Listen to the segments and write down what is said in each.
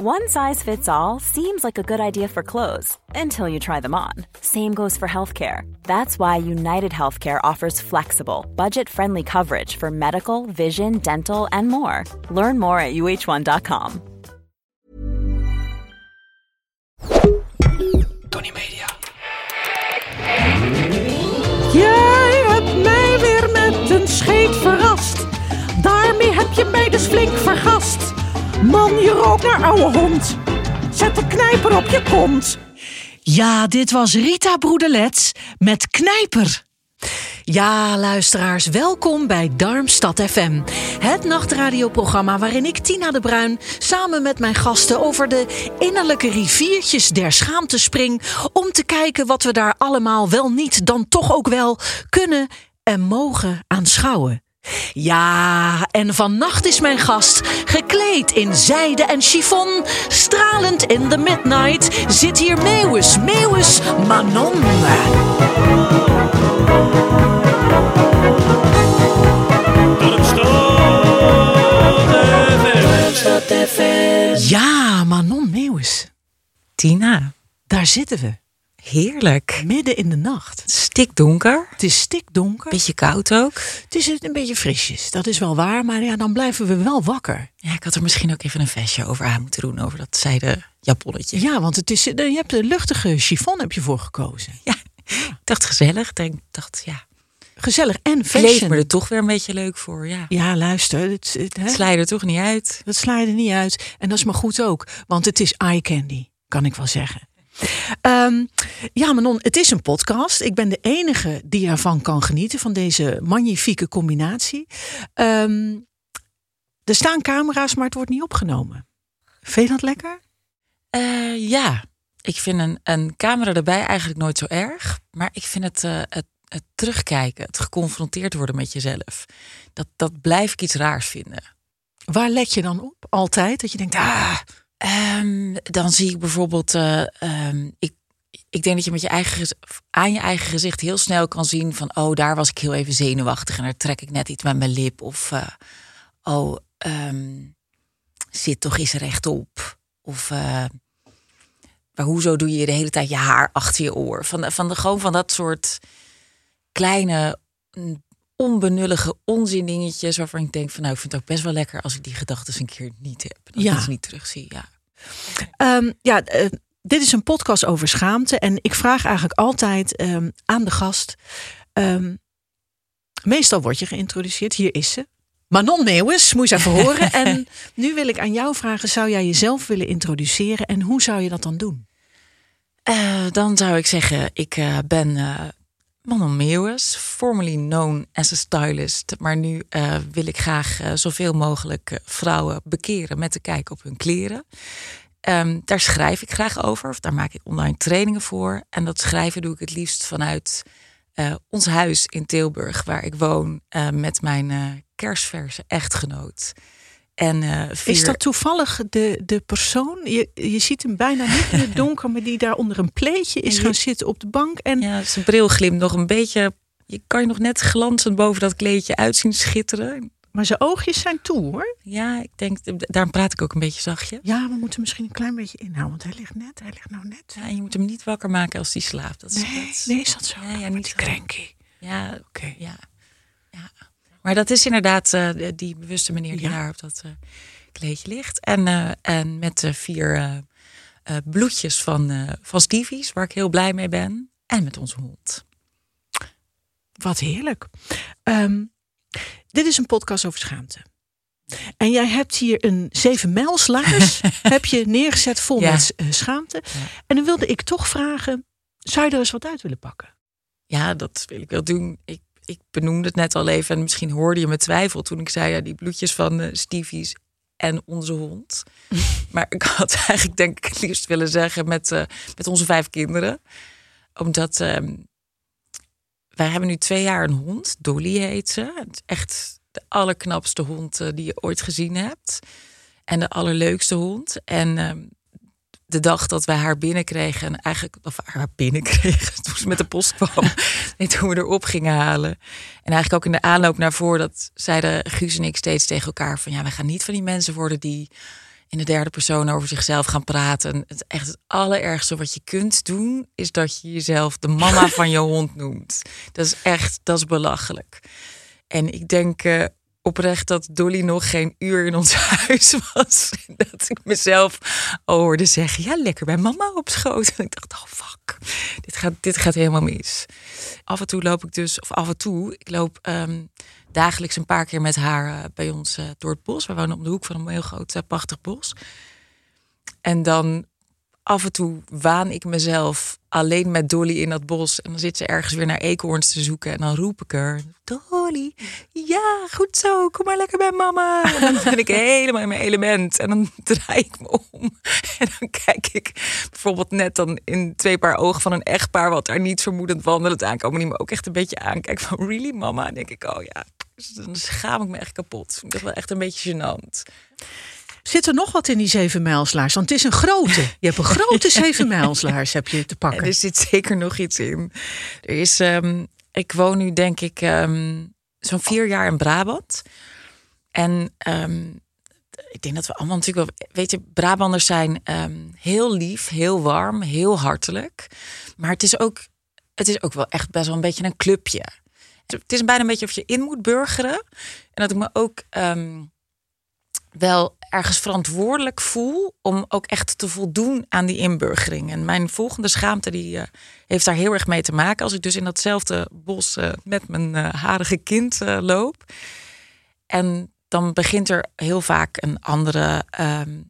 One size fits all seems like a good idea for clothes until you try them on. Same goes for healthcare. That's why United Healthcare offers flexible, budget friendly coverage for medical, vision, dental, and more. Learn more at uh1.com. Tony Media. Jij hebt mij weer met een scheet verrast. Daarmee heb je mij dus flink vergast. Man, je rookt naar ouwe hond. Zet de knijper op je kont. Ja, dit was Rita Broedelets met Knijper. Ja, luisteraars, welkom bij Darmstad FM. Het nachtradioprogramma waarin ik, Tina de Bruin, samen met mijn gasten over de innerlijke riviertjes der schaamte spring. Om te kijken wat we daar allemaal wel niet, dan toch ook wel kunnen en mogen aanschouwen. Ja, en vannacht is mijn gast gekleed in zijde en chiffon, stralend in the midnight, zit hier Meeuwis, Meeuwis Manon. Ja, Manon Meeuwis, Tina, daar zitten we, heerlijk. midden in de nacht. Stikdonker. Het is stikdonker, Beetje koud ook. het is een beetje frisjes, dat is wel waar, maar ja, dan blijven we wel wakker. Ja, ik had er misschien ook even een vestje over aan moeten doen. Over dat zijde japonnetje. Ja, want het is, je hebt een luchtige chiffon heb je voor gekozen. Ja, ik dacht gezellig. Ik dacht, ja, Gezellig en ik leef fashion. me er toch weer een beetje leuk voor. Ja, Ja, luister, het, het, sla je er toch niet uit. dat sla je er niet uit. En dat is maar goed ook, want het is eye candy, kan ik wel zeggen. Ehm, ja, Manon, het is een podcast. Ik ben de enige die ervan kan genieten, van deze magnifieke combinatie. Ehm, er staan camera's, maar het wordt niet opgenomen. Vind je dat lekker? Eh, ja, ik vind een, een camera erbij eigenlijk nooit zo erg. Maar ik vind het, eh, het, het terugkijken, het geconfronteerd worden met jezelf. Dat, dat blijf ik iets raars vinden. Waar let je dan op? Altijd? Dat je denkt, ah, Ehm, dan zie ik bijvoorbeeld, eh, ehm, ik, ik denk dat je met je eigen, aan je eigen gezicht heel snel kan zien van, oh, daar was ik heel even zenuwachtig en daar trek ik net iets met mijn lip. Of, eh, oh, ehm, zit toch eens rechtop. Of, eh, maar hoezo doe je de hele tijd je haar achter je oor? Van, van de, gewoon van dat soort kleine, mm, onbenullige onzindingetjes waarvan ik denk van, nou, ik vind het ook best wel lekker als ik die gedachten een keer niet heb. Dat Ja. ik het niet terugzie, ja. Ehm, ja, eh, dit is een podcast over schaamte. En ik vraag eigenlijk altijd ehm, aan de gast. ehm, meestal word je geïntroduceerd. Hier is ze. Manon Meeuwis, moet je eens even horen. En nu wil ik aan jou vragen: zou jij jezelf willen introduceren? En hoe zou je dat dan doen? Eh, dan zou ik zeggen, ik eh, ben Manon Meeuwis, formerly known as a stylist. Maar nu eh, wil ik graag eh, zoveel mogelijk eh, vrouwen bekeren met te kijken op hun kleren. Ehm, daar schrijf ik graag over, of daar maak ik online trainingen voor. En dat schrijven doe ik het liefst vanuit ons huis in Tilburg, waar ik woon met mijn kerstverse echtgenoot. En, eh, Is dat toevallig de, de persoon? Je, je ziet hem bijna niet in het donker, maar die daar onder een pleetje is gaan zitten op de bank. En Ja, zijn bril glimt nog een beetje. Je kan je nog net glanzend boven dat kleedje uitzien schitteren. Maar zijn oogjes zijn toe hoor. Ja, ik denk, daarom praat ik ook een beetje zachtje. Ja, we moeten misschien een klein beetje inhouden, want hij ligt net. Hij ligt nou net. Ja, en je moet hem niet wakker maken als hij slaapt. Dat is, Nee, dat is- nee, is dat zo? Ja, niet cranky. Ja, Oké. ja. Maar dat is inderdaad eh, die- bewuste meneer die Ja. daar op dat eh, kleedje ligt. En, eh, en met de vier bloedjes van, van Stevie's, waar ik heel blij mee ben. En met onze hond. Wat heerlijk. Ehm, dit is een podcast over schaamte. En jij hebt hier een zeven mijlslaars heb je neergezet vol Ja. met schaamte. En dan wilde ik toch vragen, zou je er eens wat uit willen pakken? Ja, dat wil ik wel doen. Ik, ik benoemde het net al even en misschien hoorde je me twijfel toen ik zei ja, die bloedjes van eh Stevie's en onze hond. maar ik had eigenlijk denk ik het liefst willen zeggen met, eh, met onze vijf kinderen. Omdat ehm, wij hebben nu twee jaar een hond. Dolly heet ze. Echt de allerknapste hond eh, die je ooit gezien hebt. En de allerleukste hond. En ehm, de dag dat wij haar binnenkregen, en eigenlijk, of haar binnenkregen, toen ze met de post kwam, nee, toen we erop gingen halen. En eigenlijk ook in de aanloop naar voor, dat zeiden Guus en ik steeds tegen elkaar van, ja, we gaan niet van die mensen worden die in de derde persoon over zichzelf gaan praten. Het echt het allerergste wat je kunt doen, is dat je jezelf de mama van je hond noemt. Dat is echt, dat is belachelijk. En ik denk uh, oprecht dat Dolly nog geen uur in ons huis was. Dat ik mezelf hoorde zeggen, ja, lekker bij mama op schoot. En ik dacht, oh fuck, dit gaat, dit gaat helemaal mis. Af en toe loop ik dus, of af en toe, ik loop um, dagelijks een paar keer met haar uh, bij ons uh, door het bos. We wonen op de hoek van een heel groot, uh, prachtig bos. En dan af en toe waan ik mezelf alleen met Dolly in dat bos. En dan zit ze ergens weer naar eekhoorns te zoeken. En dan roep ik er, Dolly, ja, goed zo, kom maar lekker bij mama. En dan ben ik helemaal in mijn element. En dan draai ik me om. En dan kijk ik bijvoorbeeld net dan in twee paar ogen van een echtpaar... wat daar niet vermoedend wandelend aankomen. Die me ook echt een beetje aankijkt van, really mama? En denk ik, oh ja, dan schaam ik me echt kapot. Dat wel echt een beetje gênant. Zit er nog wat in die zeven mijlslaars? Want het is een grote. Je hebt een grote zeven mijlslaars heb je te pakken. En er zit zeker nog iets in. Er is, um, ik woon nu denk ik um, zo'n vier jaar in Brabant. En um, ik denk dat we allemaal natuurlijk wel, weet je, Brabanders zijn heel lief, heel warm, heel hartelijk. Maar het is ook, het is ook wel echt best wel een beetje een clubje. Het is bijna een beetje of je in moet burgeren. En dat ik me ook wel ergens verantwoordelijk voel om ook echt te voldoen aan die inburgering. En mijn volgende schaamte die uh, heeft daar heel erg mee te maken. Als ik dus in datzelfde bos uh, met mijn uh, harige kind loop. En dan begint er heel vaak een andere um,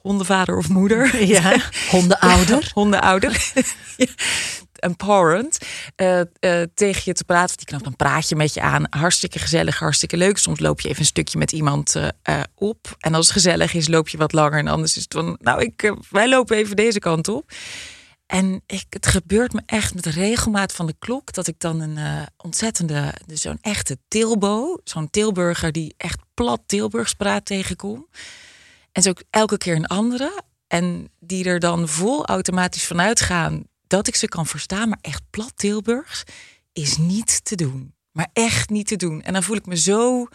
hondenvader of moeder. Ja, hondenouder. hondenouder. empowerend uh, tegen je te praten. Die knapt een praatje met je aan. Hartstikke gezellig, hartstikke leuk. Soms loop je even een stukje met iemand uh, op. En als het gezellig is, loop je wat langer. En anders is het van, nou, ik, wij lopen even deze kant op. En ik, het gebeurt me echt met regelmaat van de klok dat ik dan een ontzettende, dus zo'n echte Tilbo, zo'n Tilburger die echt plat Tilburgs praat tegenkom. En zo elke keer een andere. En die er dan vol automatisch vanuit gaan dat ik ze kan verstaan, maar echt plat Tilburgs is niet te doen. Maar echt niet te doen. En dan voel ik me zo.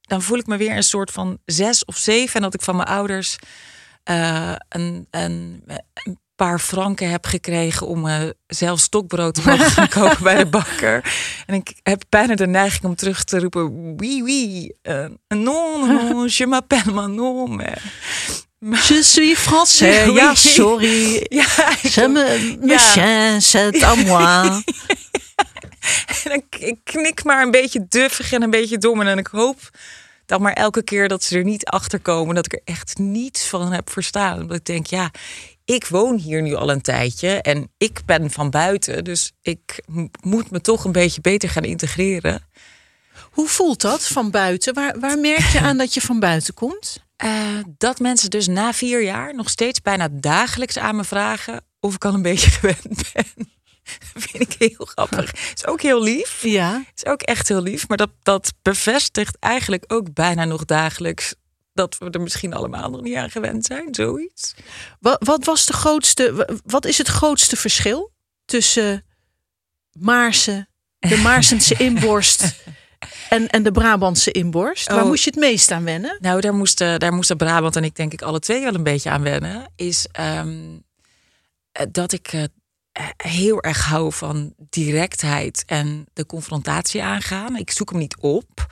Dan voel ik me weer een soort van zes of zeven. En dat ik van mijn ouders uh, een, een, een, paar franken heb gekregen om uh, zelf stokbrood te mogen kopen bij de bakker. En ik heb bijna de neiging om terug te roepen: oui, oui, uh, non, non, je m'appelle Manon. Je suis français, ja, sorry. Ja, c'est me, me chien, c'est à moi. en ik knik maar een beetje duffig en een beetje dom. En ik hoop dan maar elke keer dat ze er niet achter komen. Dat ik er echt niets van heb verstaan. Omdat ik denk, ja, ik woon hier nu al een tijdje. En ik ben van buiten. Dus ik moet me toch een beetje beter gaan integreren. Hoe voelt dat van buiten? Waar, waar merk je aan dat je van buiten komt? Uh, dat mensen dus na vier jaar nog steeds bijna dagelijks aan me vragen of ik al een beetje gewend ben. Vind ik heel grappig. Is ook heel lief. Ja. Is ook echt heel lief. Maar dat, dat bevestigt eigenlijk ook bijna nog dagelijks dat we er misschien allemaal nog niet aan gewend zijn. Zoiets. Wat, wat was de grootste, wat is het grootste verschil tussen Maarsen, de Maarsense inborst en, en de Brabantse inborst? Waar Oh. moest je het meest aan wennen? Nou, daar moesten, daar moesten Brabant en ik denk ik alle twee wel een beetje aan wennen. Is ehm, eh, dat ik eh, heel erg hou van directheid en de confrontatie aangaan. Ik zoek hem niet op.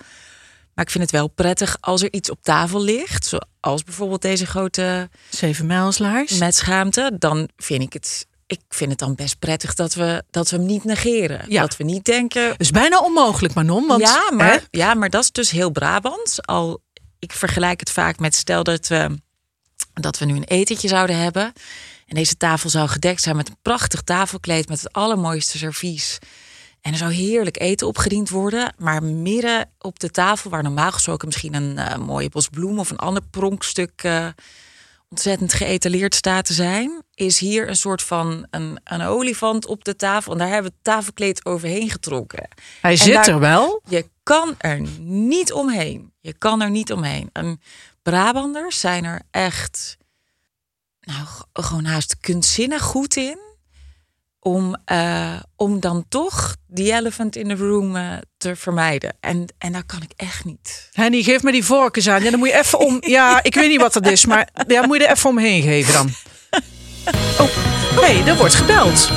Maar ik vind het wel prettig als er iets op tafel ligt. Zoals bijvoorbeeld deze grote Zeven mijlslaars. met schaamte. Dan vind ik het. Ik vind het dan best prettig dat we, dat we hem niet negeren. Ja. Dat we niet denken. Dat is bijna onmogelijk, Manon. Want, ja, hè? maar, ja, maar dat is dus heel Brabants. Al, ik vergelijk het vaak met stel dat we, dat we nu een etentje zouden hebben. En deze tafel zou gedekt zijn met een prachtig tafelkleed met het allermooiste servies. En er zou heerlijk eten opgediend worden. Maar midden op de tafel, waar normaal gesproken misschien een eh, mooie bos bloem of een ander pronkstuk eh, ontzettend geëtaleerd staat te zijn, is hier een soort van een, een olifant op de tafel. En daar hebben we het tafelkleed overheen getrokken. Hij En zit daar- er wel. Je kan er niet omheen. Je kan er niet omheen. En Brabanders zijn er echt, nou, gewoon haast kunstzinnig goed in. Om, eh, om dan toch die elephant in the room eh, te vermijden. En, en dat kan ik echt niet. Henny, geef me die vorkens aan. Ja, dan moet je even om. Ja, ik weet niet wat dat is, maar ja, moet je er even omheen geven dan. Oh, hey, er wordt gebeld.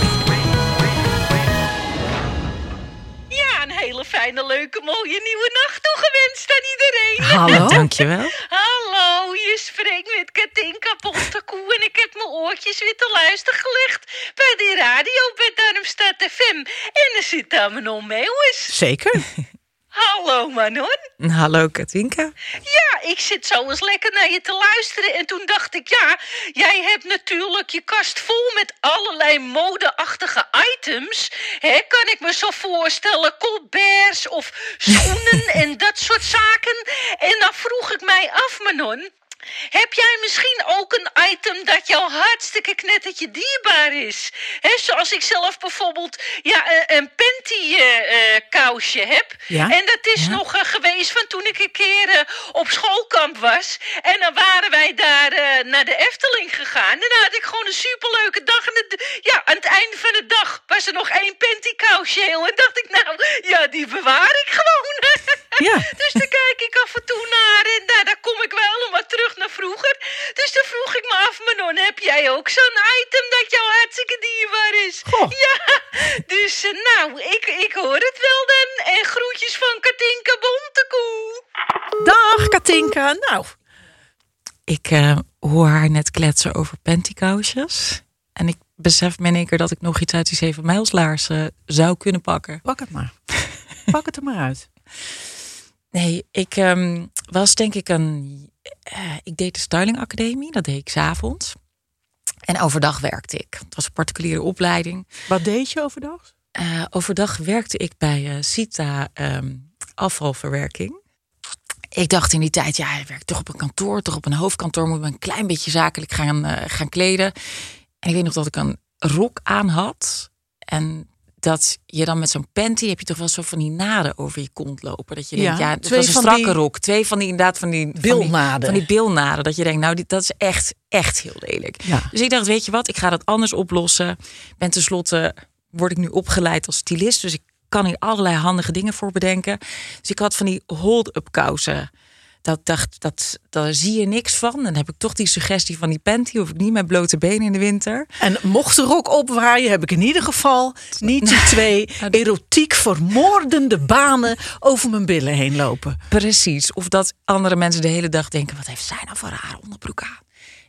Fijne, leuke, mooie nieuwe nacht toegewenst aan iedereen. Hallo. Dankjewel. Hallo, je spreekt met Katinka Bontekoe en ik heb mijn oortjes weer te luisteren gelegd bij die radio bij Darmstad FM. En er zit daar Manon Meeuwis. Zeker. Hallo Manon. Hallo Katinka. Ja, ik zit zo eens lekker naar je te luisteren. En toen dacht ik, ja, jij hebt natuurlijk je kast vol met allerlei modeachtige items. Hè, kan ik me zo voorstellen, colberts of schoenen en dat soort zaken. En dan vroeg ik mij af, Manon. Heb jij misschien ook een item dat jou hartstikke knettertje dierbaar is? Hè, zoals ik zelf bijvoorbeeld ja, een, een panty eh, eh, kousje heb. Ja. En dat is nog eh, geweest van toen ik een keer eh, op schoolkamp was. En dan waren wij daar eh, naar de Efteling gegaan. En dan had ik gewoon een superleuke dag. En het, ja, aan het einde van de dag was er nog één panty kousje heel. En dacht ik, nou, ja, die bewaar ik gewoon. Ja. Dus daar kijk ik af en toe naar. En daar, daar kom ik wel om wat terug naar vroeger. Dus dan vroeg ik me af, Manon, heb jij ook zo'n item dat jou hartstikke dierbaar is? Goh. Ja, dus eh, nou, ik, ik hoor het wel dan. En groetjes van Katinka Bontekoe. Dag Katinka. Nou, Ik eh, hoor haar net kletsen over pantykousjes. En ik besef me in één keer dat ik nog iets uit die zeven mijlslaarzen zou kunnen pakken. pak het maar. Pak het er maar uit. Nee, ik ehm, was denk ik een. eh, ik deed de Styling Academie, dat deed ik s'avonds. En overdag werkte ik. Het was een particuliere opleiding. Wat deed je overdag? Eh, overdag werkte ik bij eh Sita ehm, afvalverwerking. Ik dacht in die tijd, ja, ik werk toch op een kantoor, toch op een hoofdkantoor, moet me een klein beetje zakelijk gaan, gaan kleden. En ik weet nog dat ik een rok aan had. En dat je dan met zo'n panty heb je toch wel zo van die naden over je kont lopen. Dat je Ja, denkt, ja, het twee was een strakke die rok. Twee van die inderdaad van die van die- bilnaden. Van die, bilnaden. Dat je denkt, nou, dit, dat is echt, echt heel lelijk. Ja. Dus ik dacht, weet je wat, ik ga dat anders oplossen. Ben tenslotte, word ik nu opgeleid als stylist. Dus ik kan hier allerlei handige dingen voor bedenken. Dus ik had van die hold-up kousen. Dat dacht, dat, daar zie je niks van. Dan heb ik toch die suggestie van die panty. Hoef ik niet met blote benen in de winter. En mocht de rok opwaaien, heb ik in ieder geval niet die twee erotiek vermoordende banen over mijn billen heen lopen. Precies. Of dat andere mensen de hele dag denken: wat heeft zij nou voor rare onderbroek aan?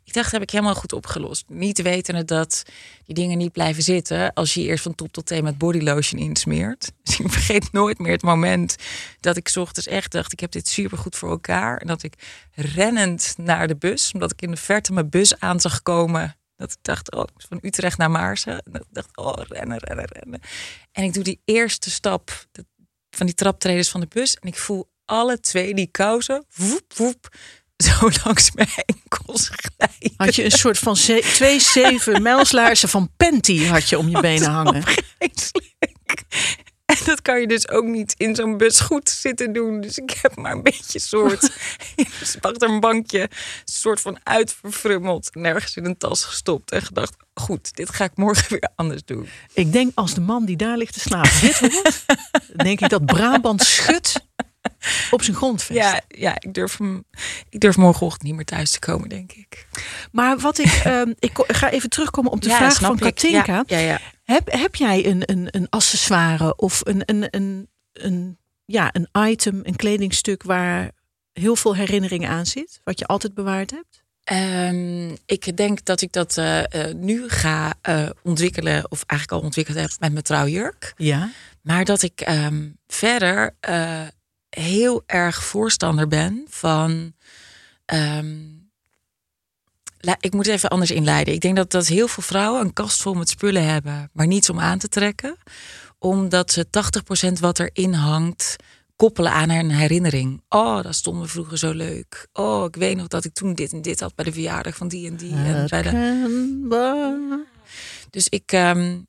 Ik dacht, heb ik helemaal goed opgelost. Niet wetende dat die dingen niet blijven zitten als je eerst van top tot teen met bodylotion insmeert. Dus ik vergeet nooit meer het moment dat ik ochtends echt dacht: ik heb dit super goed voor elkaar. En dat ik rennend naar de bus, omdat ik in de verte mijn bus aan zag komen. Dat ik dacht, oh, van Utrecht naar Maarsen. En dat ik dacht, oh, rennen, rennen, rennen. En ik doe die eerste stap van die traptreders van de bus. En ik voel alle twee die kousen, woep, woep, zo langs mijn enkels glijden. Had je een soort van twee zeven mijlslaarzen van panty had je om je benen hangen. En dat kan je dus ook niet in zo'n bus goed zitten doen. Dus ik heb maar een beetje soort achter een bankje, een soort van uitverfrummeld, nergens in een tas gestopt en gedacht: goed, dit ga ik morgen weer anders doen. Ik denk als de man die daar ligt te slapen dit hoort, denk ik dat Brabant schudt op zijn grondvest. Ja, ja ik, durf hem, ik durf morgenochtend niet meer thuis te komen, denk ik. Maar wat ik, ehm, ik ga even terugkomen op de Ja, vraag van ik. Katinka. Ja, ja, ja. Heb, heb jij een, een, een accessoire of een, een, een, een, ja, een item, een kledingstuk waar heel veel herinneringen aan zit? Wat je altijd bewaard hebt? Ehm, ik denk dat ik dat eh, eh, nu ga eh, ontwikkelen, of eigenlijk al ontwikkeld heb met mijn trouwjurk. Ja. Maar dat ik ehm, verder heel erg voorstander ben van. ehm, ik moet even anders inleiden. Ik denk dat, dat heel veel vrouwen een kast vol met spullen hebben, maar niets om aan te trekken. Omdat ze 80% wat erin hangt koppelen aan een herinnering. Oh, dat stond me vroeger zo leuk. Oh, ik weet nog dat ik toen dit en dit had bij de verjaardag van die en die. En bij de... Dus ik, ehm,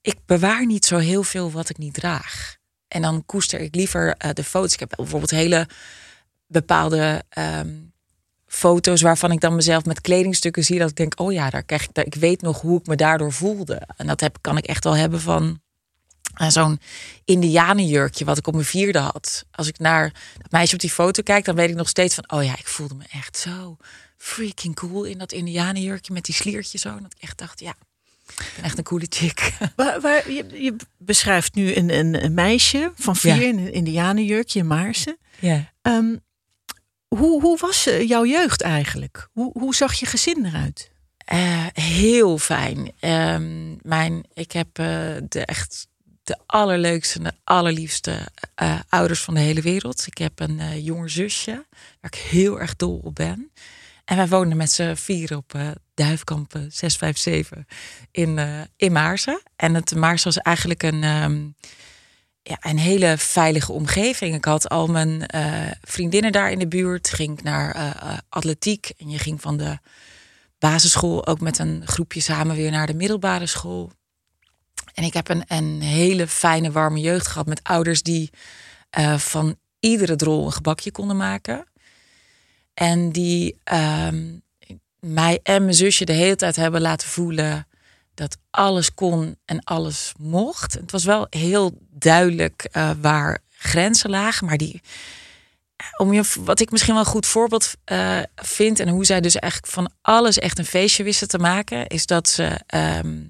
ik bewaar niet zo heel veel wat ik niet draag. En dan koester ik liever eh, de foto's. Ik heb bijvoorbeeld hele bepaalde ehm, foto's waarvan ik dan mezelf met kledingstukken zie. Dat ik denk, oh ja, daar krijg ik, ik weet nog hoe ik me daardoor voelde. En dat heb, kan ik echt wel hebben van uh, zo'n indianenjurkje wat ik op mijn vierde had. Als ik naar dat meisje op die foto kijk, dan weet ik nog steeds van, oh ja, ik voelde me echt zo freaking cool in dat indianenjurkje met die sliertje zo. En dat ik echt dacht, ja, echt een coole chick. Waar, waar, je, je beschrijft nu een, een, een meisje van vier Ja. in een indianenjurkje in Maarsen. Ja. Ehm, hoe, hoe was eh, jouw jeugd eigenlijk? Hoe, hoe zag je gezin eruit? Eh, heel fijn. Ehm, mijn, ik heb eh, de echt de allerleukste en de allerliefste ouders van de hele wereld. Ik heb een jonger zusje waar ik heel erg dol op ben. En wij woonden met z'n vier op Duifkamp eh, 657 in, eh, in Maarsen. En het Maarsen was eigenlijk een, ehm, ja, een hele veilige omgeving. Ik had al mijn eh, vriendinnen daar in de buurt. Ging naar eh, atletiek. En je ging van de basisschool ook met een groepje samen weer naar de middelbare school. En ik heb een, een hele fijne, warme jeugd gehad met ouders die van iedere drol een gebakje konden maken. En die ehm, mij en mijn zusje de hele tijd hebben laten voelen dat alles kon en alles mocht. Het was wel heel duidelijk eh, waar grenzen lagen, maar die om je, wat ik misschien wel een goed voorbeeld eh, vind en hoe zij dus eigenlijk van alles echt een feestje wisten te maken, is dat ze ehm,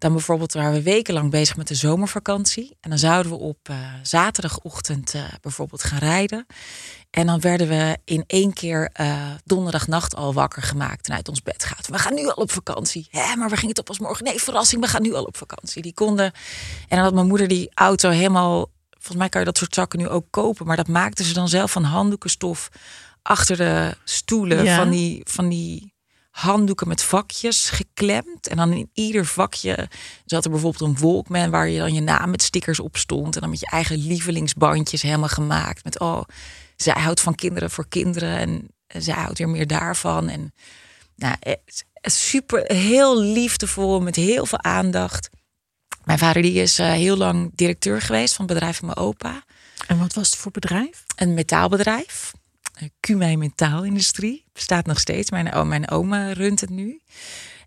dan bijvoorbeeld waren we wekenlang bezig met de zomervakantie en dan zouden we op eh, zaterdagochtend eh, bijvoorbeeld gaan rijden. En dan werden we in één keer eh, donderdagnacht al wakker gemaakt en uit ons bed gaat. We gaan nu al op vakantie. Hè, maar we gingen het op als morgen. Nee, verrassing, we gaan nu al op vakantie. Die konden. En dan had mijn moeder die auto helemaal. Volgens mij kan je dat soort zakken nu ook kopen. Maar dat maakten ze dan zelf van handdoekenstof achter de stoelen. Ja. Van, die, van die handdoeken met vakjes geklemd. En dan in ieder vakje zat er bijvoorbeeld een Walkman waar je dan je naam met stickers op stond. En dan met je eigen lievelingsbandjes helemaal gemaakt. Met oh, zij houdt van kinderen voor kinderen. En zij houdt weer meer daarvan. En nou, eh, super, heel liefdevol, met heel veel aandacht. Mijn vader die is eh, heel lang directeur geweest van het bedrijf van mijn opa. En wat was het voor bedrijf? Een metaalbedrijf. Eh, Qmei Metaalindustrie. Bestaat nog steeds. Mijn, o- mijn oma runt het nu.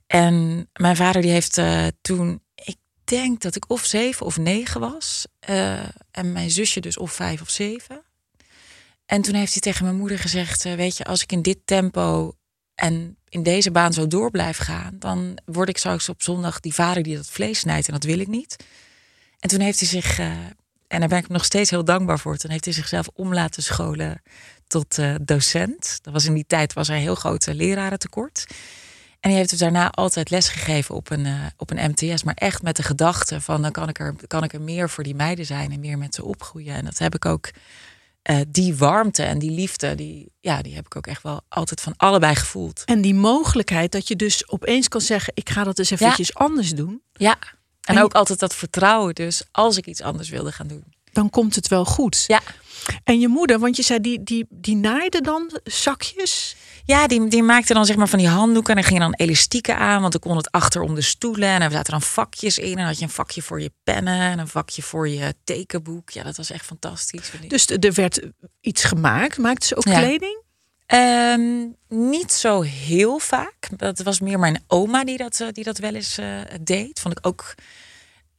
En mijn vader die heeft eh, toen... Ik denk dat ik of zeven of negen was. eh, en mijn zusje dus of vijf of zeven. En toen heeft hij tegen mijn moeder gezegd... weet je, als ik in dit tempo en in deze baan zo door blijf gaan... dan word ik straks op zondag die vader die dat vlees snijdt. En dat wil ik niet. En toen heeft hij zich... en daar ben ik nog steeds heel dankbaar voor. Toen heeft hij zichzelf om laten scholen tot eh, docent. Dat was in die tijd was er heel groot lerarentekort. En hij heeft dus daarna altijd lesgegeven op een, eh, op een MTS. Maar echt met de gedachte van dan kan ik, er, kan ik er meer voor die meiden zijn en meer met ze opgroeien. En dat heb ik ook, eh, die warmte en die liefde, die, ja, die heb ik ook echt wel altijd van allebei gevoeld. En die mogelijkheid dat je dus opeens kan zeggen: ik ga dat eens eventjes anders doen. Ja. En En je- ook altijd dat vertrouwen dus als ik iets anders wilde gaan doen. Dan komt het wel goed. Ja. En je moeder, want je zei die, die, die naaide dan zakjes. Ja, die, die maakte dan zeg maar van die handdoeken en dan ging je dan elastieken aan, want dan kon het achter om de stoelen en er zaten dan vakjes in en dan had je een vakje voor je pennen en een vakje voor je tekenboek. Ja, dat was echt fantastisch. Dus er werd iets gemaakt. Maakten ze ook Ja. kleding? Ehm, niet zo heel vaak. Dat was meer mijn oma die dat, eh, die dat wel eens eh, deed. Vond ik ook,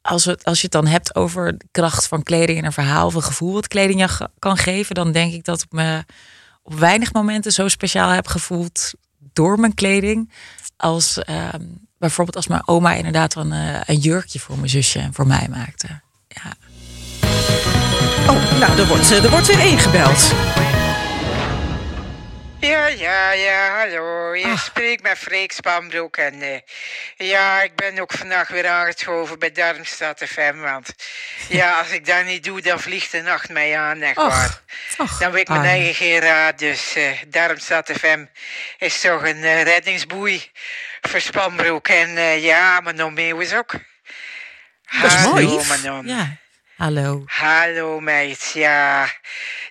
als, het, als je het dan hebt over de kracht van kleding en een verhaal of een gevoel wat kleding je kan geven, dan denk ik dat ik me op weinig momenten zo speciaal heb gevoeld door mijn kleding. Als ehm, bijvoorbeeld als mijn oma inderdaad dan eh, een jurkje voor mijn zusje en voor mij maakte. Ja. Oh, nou, er wordt, eh, er wordt weer ingebeld. Ja, ja, ja, hallo. Je Ah. spreekt met Freek Spanbroek. En eh, ja, ik ben ook vandaag weer aangeschoven bij Darmstad FM. Want ja, als ik dat niet doe, dan vliegt de nacht mij aan, echt Och, waar. Dan weet ik mijn eigen geen raad. Dus eh Darmstad FM is toch een eh, reddingsboei voor Spanbroek. En ja, Manon Meeuwis ook. Dat is mooi. Ja. Hallo. Hallo meid, ja.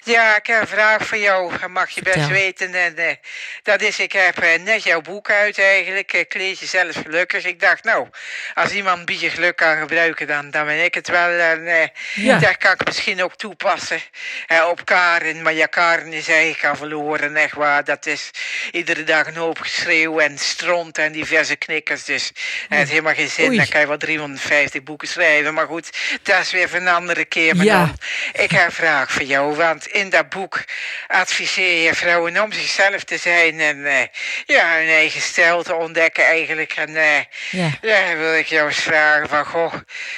Ja, ik heb een vraag voor jou. Mag je best Vertel. weten. En, eh, dat is, ik heb eh, net jouw boek uit eigenlijk. Ik lees jezelf gelukkig. Ik dacht, nou, als iemand een beetje geluk kan gebruiken, dan, dan ben ik het wel. En eh, Ja. dat kan ik misschien ook toepassen eh, op Karen. Maar ja, Karen is eigenlijk al verloren, echt waar. Dat is iedere dag een hoop geschreeuw en stront en diverse knikkers. Dus het heeft helemaal geen zin. Oei. Dan kan je wel 350 boeken schrijven. Maar goed, dat is weer een andere keer. Maar Ja. dan, ik heb een vraag voor jou. Want in dat boek adviseer je vrouwen om zichzelf te zijn. En eh, ja, hun eigen stijl te ontdekken eigenlijk. En eh, Ja. ja, wil ik jou eens vragen van, goh,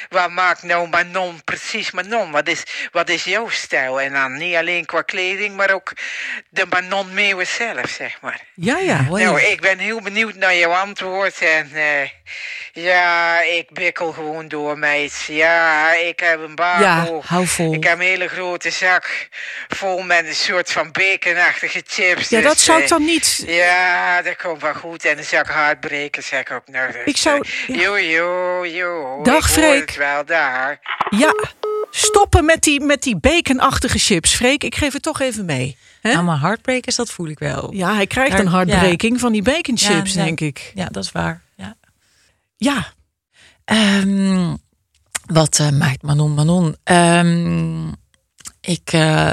wat maakt nou Manon precies Manon? Wat is, wat is jouw stijl? En dan niet alleen qua kleding, maar ook de Manon Meeuwen zelf, zeg maar. Ja, ja. Nou, ik ben heel benieuwd naar jouw antwoord. En eh, ja, ik bikkel gewoon door, meid. Ja, ik heb een Ja, hou vol. Ik heb een hele grote zak vol met een soort van baconachtige chips. Ja, dus, dat zou ik eh, dan niet... ja, dat komt wel goed. En een zak hardbrekers zeg ik ook nog. Dus, Ik zou- Jo, jo, jo. Dag, ik Freek. wel daar. Ja, stoppen met die, met die baconachtige chips. Freek, ik geef het toch even mee. Hè? Nou, maar heartbreakers, dat voel ik wel. Ja, hij krijgt Daar- een hartbreking van die bacon Ja, chips, ja. denk ik. Ja, dat is waar. Ja. Ja, Ehm, wat eh, maakt Manon Manon? Ehm, ik uh,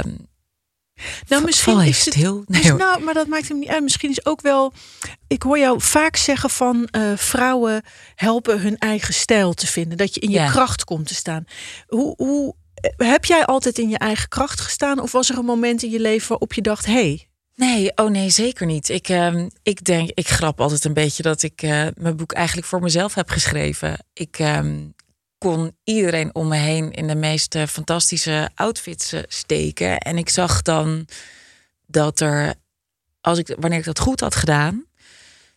nou misschien is het... stil. Nee, Dus hoor. nou, maar dat maakt hem niet uit. Misschien is ook wel. Ik hoor jou vaak zeggen van eh, vrouwen helpen hun eigen stijl te vinden. Dat je in je Ja. kracht komt te staan. Hoe, hoe heb jij altijd in je eigen kracht gestaan? Of was er een moment in je leven waarop je dacht: hé, hey, Nee, oh nee, zeker niet. Ik, ehm, ik denk, ik grap altijd een beetje dat ik mijn boek eigenlijk voor mezelf heb geschreven. Ik ehm, kon iedereen om me heen in de meest eh, fantastische outfits eh, steken. En ik zag dan dat er, als ik, wanneer ik dat goed had gedaan,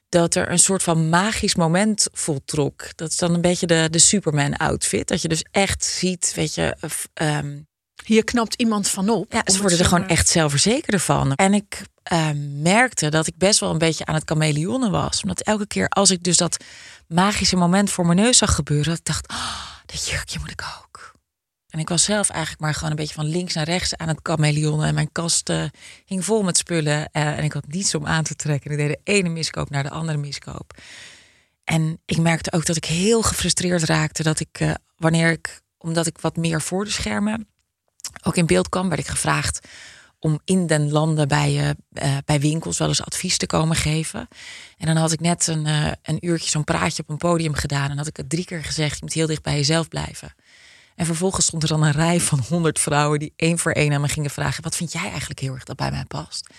dat er een soort van magisch moment voltrok. Dat is dan een beetje de, de Superman-outfit. Dat je dus echt ziet, weet je, eh, ehm, hier knapt iemand van op. ja, ze worden er gewoon echt zelfverzekerder van. En ik eh, merkte dat ik best wel een beetje aan het chameleonnen was. Omdat elke keer als ik dus dat magische moment voor mijn neus zag gebeuren, dat ik dacht, oh, dat jurkje moet ik ook. En ik was zelf eigenlijk maar gewoon een beetje van links naar rechts aan het chameleonnen. En mijn kast eh, hing vol met spullen. eh, en ik had niets om aan te trekken. En ik deed de ene miskoop naar de andere miskoop. En ik merkte ook dat ik heel gefrustreerd raakte. Dat ik, eh, wanneer ik, omdat ik wat meer voor de schermen ook in beeld kwam, werd ik gevraagd om in den landen bij, eh, bij winkels wel eens advies te komen geven. En dan had ik net een, eh, een uurtje zo'n praatje op een podium gedaan. En had ik het drie keer gezegd, je moet heel dicht bij jezelf blijven. En vervolgens stond er dan een rij van honderd vrouwen die één voor één aan me gingen vragen: wat vind jij eigenlijk heel erg dat bij mij past?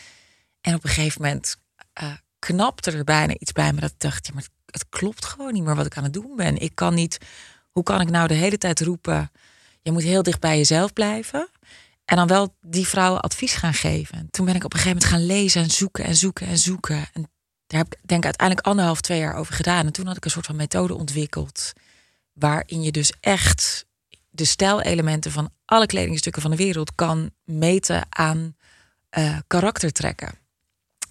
En op een gegeven moment knapte er bijna iets bij me dat ik dacht: ja, maar het klopt gewoon niet meer wat ik aan het doen ben. Ik kan niet, hoe kan ik nou de hele tijd roepen: je moet heel dicht bij jezelf blijven? En dan wel die vrouwen advies gaan geven. En toen ben ik op een gegeven moment gaan lezen en zoeken en zoeken en zoeken. En daar heb ik denk ik uiteindelijk anderhalf, twee jaar over gedaan. En toen had ik een soort van methode ontwikkeld. Waarin je dus echt de stijlelementen van alle kledingstukken van de wereld kan meten aan eh, karaktertrekken.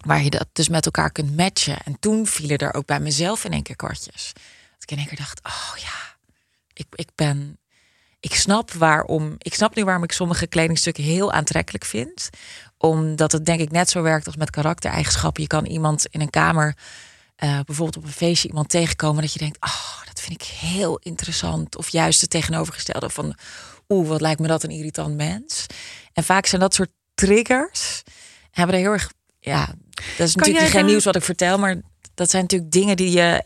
Waar je dat dus met elkaar kunt matchen. En toen vielen er ook bij mezelf in één keer kwartjes. Dat ik in één keer dacht, oh ja, ik, ik ben... Ik snap waarom. Ik snap nu waarom ik sommige kledingstukken heel aantrekkelijk vind. Omdat het denk ik net zo werkt als met karaktereigenschappen. Je kan iemand in een kamer, eh, bijvoorbeeld op een feestje, iemand tegenkomen dat je denkt, oh, dat vind ik heel interessant. Of juist het tegenovergestelde van, oeh, wat lijkt me dat een irritant mens. En vaak zijn dat soort triggers hebben er heel erg, ja, dat is natuurlijk geen nieuws wat ik vertel, maar dat zijn natuurlijk dingen die je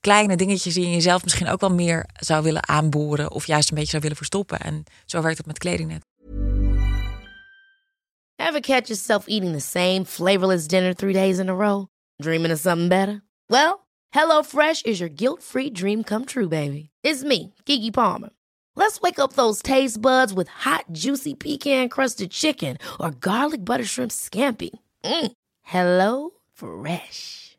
kleine dingetjes die je jezelf misschien ook wel meer zou willen aanboren of juist een beetje zou willen verstoppen. En zo werkt het met kleding net. Ever catch yourself eating the same flavorless dinner three days in a row? Dreaming of something better? Well, HelloFresh is your guilt-free dream come true, baby. It's me, Kiki Palmer. Let's wake up those taste buds with hot, juicy pecan-crusted chicken or garlic butter shrimp scampi. Mm. Hello Fresh.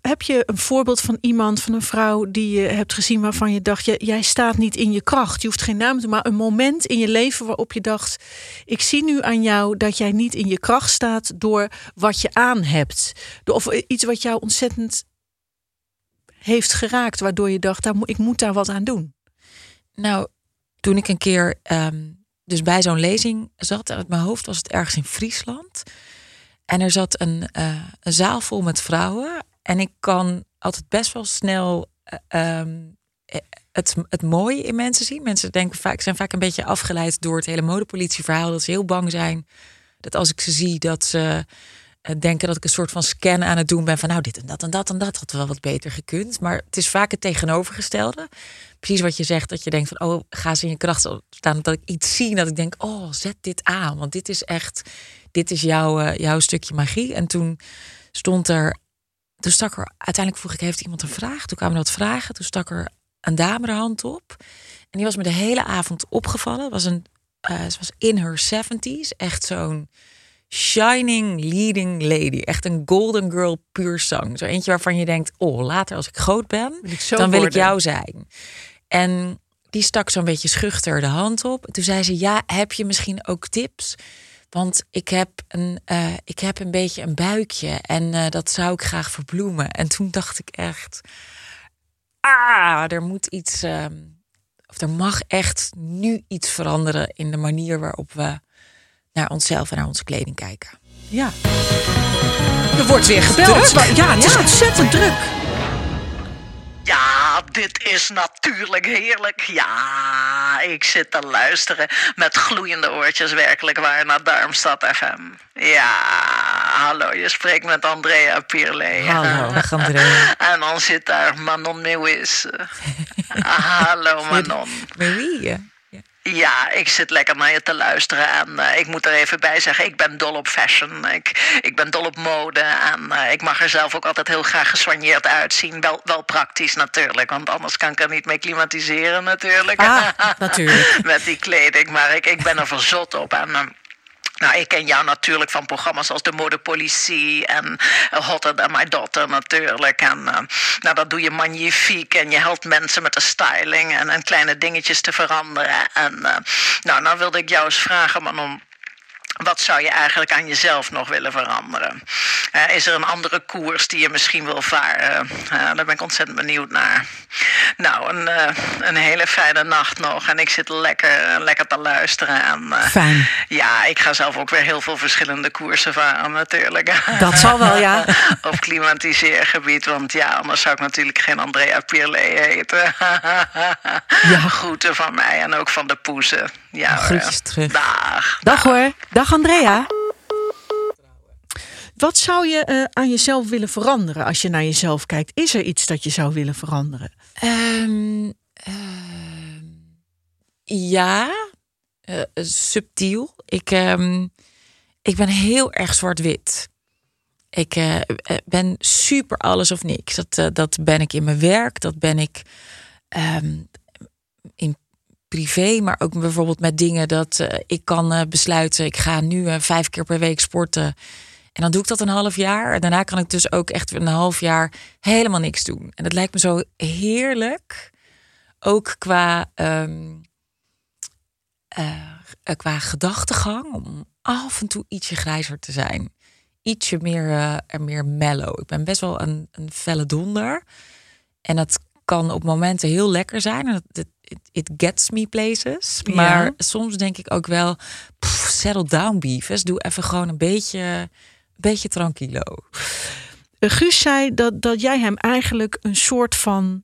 Heb je een voorbeeld van iemand, van een vrouw die je hebt gezien waarvan je dacht, jij, staat niet in je kracht. Je hoeft geen naam te maar een moment in je leven waarop je dacht, ik zie nu aan jou dat jij niet in je kracht staat door wat je aan hebt. Of iets wat jou ontzettend heeft geraakt, waardoor je dacht, ik moet daar wat aan doen. Nou, toen ik een keer ehm, dus bij zo'n lezing zat, uit mijn hoofd was het ergens in Friesland. En er zat een, eh, een zaal vol met vrouwen. En ik kan altijd best wel snel eh, ehm, eh, het, het mooie in mensen zien. Mensen denken vaak, zijn vaak een beetje afgeleid door het hele modepolitieverhaal. Dat ze heel bang zijn dat als ik ze zie, dat ze eh, denken dat ik een soort van scan aan het doen ben van nou dit en dat en dat en dat had wel wat beter gekund. Maar het is vaak het tegenovergestelde. Precies wat je zegt, dat je denkt van oh ga ze in je kracht staan. Dat ik iets zie dat ik denk oh zet dit aan, want dit is echt, dit is jouw, jouw stukje magie. En toen stond er, toen stak er, uiteindelijk vroeg ik heeft iemand een vraag? Toen kwamen wat vragen, toen stak er een dame de hand op. En die was me de hele avond opgevallen. Was een, eh, ze was in her 70s, echt zo'n shining leading lady. Echt een golden girl puur zang. Zo eentje waarvan je denkt, oh, later als ik groot ben, Wil ik zo dan wil ik jou zijn. En die stak zo'n beetje schuchter de hand op. Toen zei ze, ja, heb je misschien ook tips? Want ik heb een, eh, ik heb een beetje een buikje en eh, dat zou ik graag verbloemen. En toen dacht ik echt, ah, er moet iets, ehm, of er mag echt nu iets veranderen in de manier waarop we naar onszelf en naar onze kleding kijken. Ja. Er wordt weer gebeld. Druk. Ja, het is ontzettend druk. Ja, dit is natuurlijk heerlijk. Ja, ik zit te luisteren met gloeiende oortjes werkelijk waar naar Darmstad FM. Ja, hallo, je spreekt met Andrea Pierle. Hallo, dag Andrea. En dan zit daar Manon Mewis. hallo Manon. Marie. Ja. Ik zit lekker naar je te luisteren. En eh, ik moet er even bij zeggen, ik ben dol op fashion. Ik, ik ben dol op mode. En eh, ik mag er zelf ook altijd heel graag gesoigneerd uitzien. Wel, wel praktisch natuurlijk, want anders kan ik er niet mee klimatiseren natuurlijk. Ah, natuurlijk. Met die kleding. Maar ik, ik ben er verzot op. En... eh, nou, ik ken jou natuurlijk van programma's als De Modepolitie en eh, Hotter Than My Daughter natuurlijk. En eh, nou, dat doe je magnifiek en je helpt mensen met de styling en, en kleine dingetjes te veranderen. En eh, nou, nou wilde ik jou eens vragen, Manon. Wat zou je eigenlijk aan jezelf nog willen veranderen? Eh, is er een andere koers die je misschien wil varen? Eh, daar ben ik ontzettend benieuwd naar. Nou, een, eh, een hele fijne nacht nog. En ik zit lekker, lekker te luisteren. En, eh, Fijn. Ja, ik ga zelf ook weer heel veel verschillende koersen varen natuurlijk. Dat zal wel, ja. Op klimatiseergebied. Want ja, anders zou ik natuurlijk geen Andrea Pierle heten. Ja. Groeten van mij en ook van de poezen. Ja. Groetjes terug. Dag. Dag hoor. Dag Andrea. Wat zou je eh, aan jezelf willen veranderen als je naar jezelf kijkt? Is er iets dat je zou willen veranderen? Ehm, ehm, ja, eh, subtiel. Ik, ehm, ik ben heel erg zwart-wit. Ik eh, ben super alles of niks. Dat, dat ben ik in mijn werk, dat ben ik ehm, in privé, maar ook bijvoorbeeld met dingen dat eh, ik kan eh, besluiten. Ik ga nu eh, vijf keer per week sporten. En dan doe ik dat een half jaar. En daarna kan ik dus ook echt een half jaar helemaal niks doen. En dat lijkt me zo heerlijk. Ook qua, ehm, eh, qua gedachtegang. Om af en toe ietsje grijzer te zijn. Ietsje meer, meer mellow. Ik ben best wel een, een felle donder. En dat kan op momenten heel lekker zijn. En het, it, it gets me places. Ja. Maar soms denk ik ook wel, pff, settle down beefes. Doe even gewoon een beetje, een beetje tranquilo. Eh, Guus zei dat, dat jij hem eigenlijk een soort van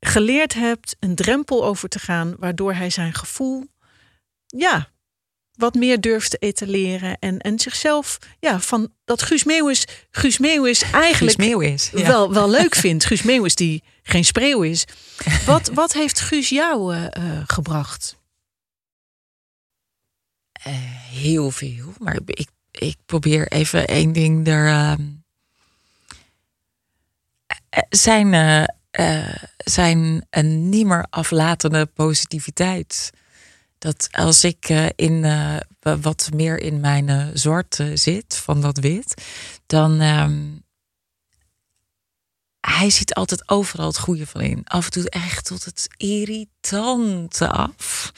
geleerd hebt een drempel over te gaan, waardoor hij zijn gevoel, ja, wat meer durft te etaleren. En, en zichzelf, ja, van dat Guus Meeuwis, Guus Meeuwis eigenlijk Guus Meeuwis, ja. wel, wel leuk vindt. Guus Meeuwis die geen spreeuw is. Wat, wat heeft Guus jou eh, eh, gebracht? Eh, heel veel. Maar ik, ik probeer even één ding er. eh, zijn, zijn een niet meer aflatende positiviteit. Dat als ik eh, in, eh, wa- wat meer in mijn eh, zwart zit van dat wit, dan. ehm, hij ziet altijd overal het goede van in. Af en toe echt tot het irritante af.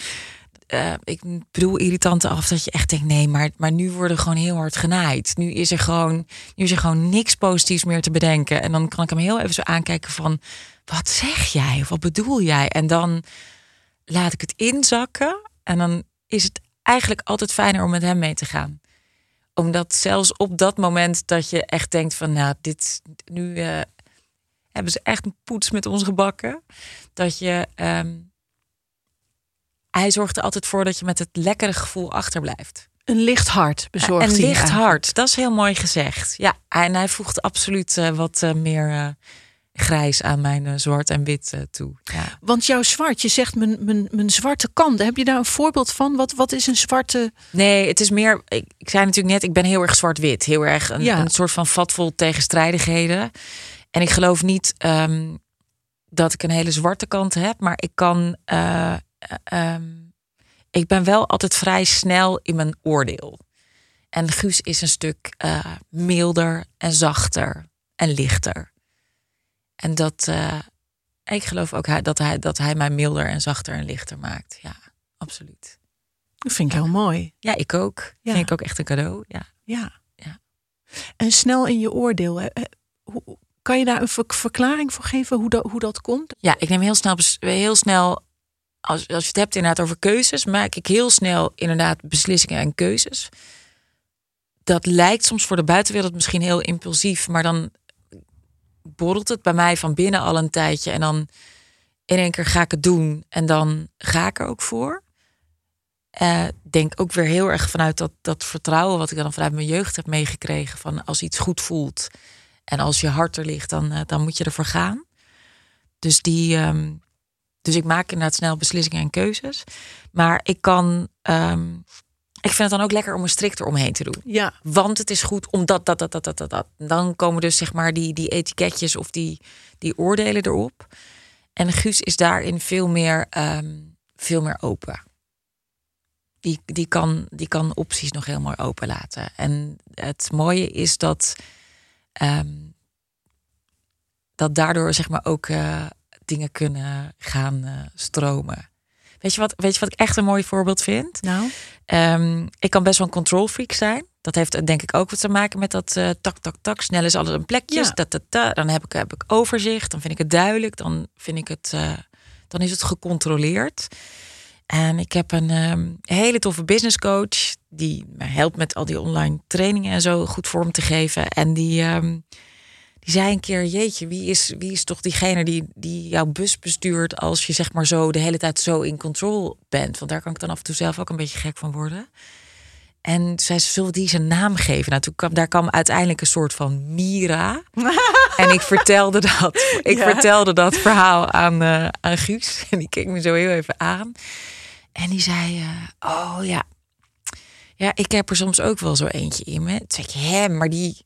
Ik bedoel irritante af dat je echt denkt, nee, maar, maar nu worden gewoon heel hard genaaid. Nu is er gewoon, nu is er gewoon niks positiefs meer te bedenken. En dan kan ik hem heel even zo aankijken van, wat zeg jij? Of wat bedoel jij? En dan laat ik het inzakken. En dan is het eigenlijk altijd fijner om met hem mee te gaan. Omdat zelfs op dat moment dat je echt denkt van, nou, dit, nu eh, hebben ze echt een poets met ons gebakken. Dat je... ehm, hij zorgt er altijd voor dat je met het lekkere gevoel achterblijft. Een licht hart bezorgd. Een licht hart, dat is heel mooi gezegd. Ja, en hij voegt absoluut eh, wat eh, meer grijs aan mijn eh, zwart en wit eh, toe. Ja. Want jouw zwart, je zegt mijn, mijn, mijn zwarte kant. Heb je daar een voorbeeld van? Wat, wat is een zwarte... Nee, het is meer. Ik, ik zei natuurlijk net, ik ben heel erg zwart-wit. Heel erg een, Ja. een soort van vat vol tegenstrijdigheden. En ik geloof niet ehm, dat ik een hele zwarte kant heb, maar ik kan. eh, eh, ehm, ik ben wel altijd vrij snel in mijn oordeel. En Guus is een stuk milder en zachter en lichter. En dat. eh, ik geloof ook hij- dat hij, dat hij mij milder en zachter en lichter maakt. Ja, absoluut. Dat vind ik heel mooi. Ja, ik ook. Ja. Vind ik ook echt een cadeau. Ja. Ja. Ja. En snel in je oordeel. hè. Eh, hoe- Kan je daar een ver- verklaring voor geven hoe dat, hoe dat komt? ja, ik neem heel snel, heel snel als, als je het hebt inderdaad over keuzes, maak ik heel snel inderdaad beslissingen en keuzes. Dat lijkt soms voor de buitenwereld misschien heel impulsief, maar dan borrelt het bij mij van binnen al een tijdje en dan in één keer ga ik het doen en dan ga ik er ook voor. Eh, denk ook weer heel erg vanuit dat, dat vertrouwen wat ik dan vanuit mijn jeugd heb meegekregen. Van als iets goed voelt en als je hart er ligt, dan, eh, dan moet je ervoor gaan. Dus, die, ehm, dus ik maak inderdaad snel beslissingen en keuzes. Maar ik kan. ehm, ik vind het dan ook lekker om een strik eromheen te doen. Ja. Want het is goed omdat dat, dat, dat, dat, dat, dat. Dan komen dus zeg maar die, die etiketjes of die, die oordelen erop. En Guus is daarin veel meer, ehm, veel meer open. Die, die, kan, die kan opties nog heel mooi open laten. En het mooie is dat, ehm, dat daardoor zeg maar ook eh, dingen kunnen gaan eh, stromen. Weet je, wat, weet je wat ik echt een mooi voorbeeld vind? Nou, Ehm, ik kan best wel een control freak zijn. Dat heeft denk ik ook wat te maken met dat eh, tak, tak, tak. Snel is alles een plekjes. Ja. Ta. Dan heb ik, heb ik overzicht. Dan vind ik het duidelijk. Dan vind ik het, eh, dan is het gecontroleerd. En ik heb een ehm, hele toffe business coach. Die me helpt met al die online trainingen en zo goed vorm te geven. En die, ehm, die zei een keer: Jeetje, wie is, wie is toch diegene die, die jouw bus bestuurt. als je zeg maar zo de hele tijd zo in control bent? Want daar kan ik dan af en toe zelf ook een beetje gek van worden. En zei ze: Zullen die zijn naam geven? Nou, toen kwam, daar kwam uiteindelijk een soort van Mira. en ik vertelde dat. Ik Ja. vertelde dat verhaal aan, eh, aan Guus. En die keek me zo heel even aan. En die zei: eh, Oh ja. Ja, ik heb er soms ook wel zo eentje in me. Toen zei ik: Hè, maar die.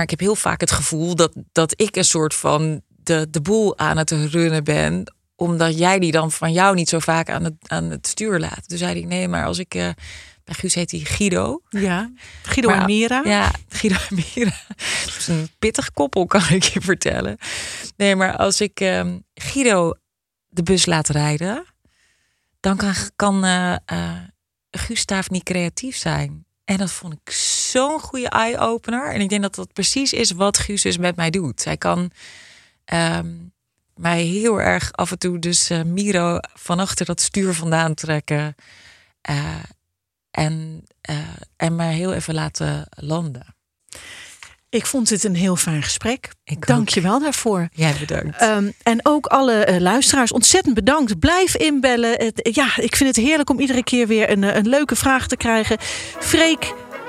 Maar ik heb heel vaak het gevoel dat, dat ik een soort van de, de boel aan het runnen ben. Omdat jij die dan van jou niet zo vaak aan het, aan het stuur laat. Toen zei hij, nee, maar als ik... eh, bij Guus heet hij Guido. ja. Guido Maar- en Mira. Ja, Guido en Mira. Is een pittig koppel, kan ik je vertellen. Nee, maar als ik ehm, Guido de bus laat rijden... dan kan, kan eh eh, Gustav niet creatief zijn. En dat vond ik zo'n goede eye-opener. En ik denk dat dat precies is wat Guus dus met mij doet. Hij kan ehm, mij heel erg af en toe dus eh, Miro van achter dat stuur vandaan trekken. Eh, en, en mij heel even laten landen. Ik vond dit een heel fijn gesprek. Ik Dank je wel daarvoor. Jij bedankt. Ehm, en ook alle luisteraars, ontzettend bedankt. Blijf inbellen. Het- ja, ik vind het heerlijk om iedere keer weer een, een leuke vraag te krijgen. Freek,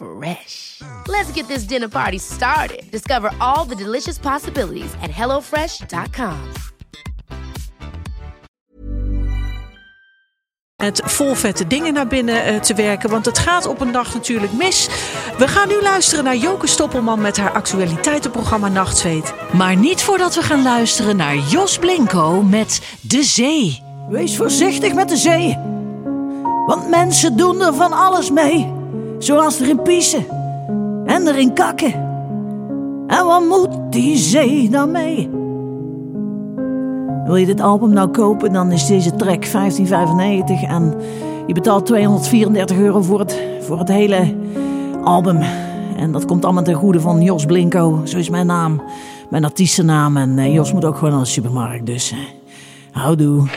Fresh. Let's get this dinner party started. Discover all the delicious possibilities at hellofresh.com. met vol vette dingen naar binnen eh, te werken. Want het gaat op een dag natuurlijk mis. We gaan nu luisteren naar Joke Stoppelman met haar actualiteitenprogramma Nachtzweet. Maar niet voordat we gaan luisteren naar Jos Blinko met De Zee. Wees voorzichtig met de zee. Want mensen doen er van alles mee. Zoals erin piezen en erin kakken. En wat moet die zee dan mee? Wil je dit album nou kopen, dan is deze track 15,95 en je betaalt 234 euro voor het, voor het hele album. En dat komt allemaal ten goede van Jos Blinko, zo is mijn naam, mijn artiestennaam. En eh, Jos moet ook gewoon naar de supermarkt, dus eh, houdoe.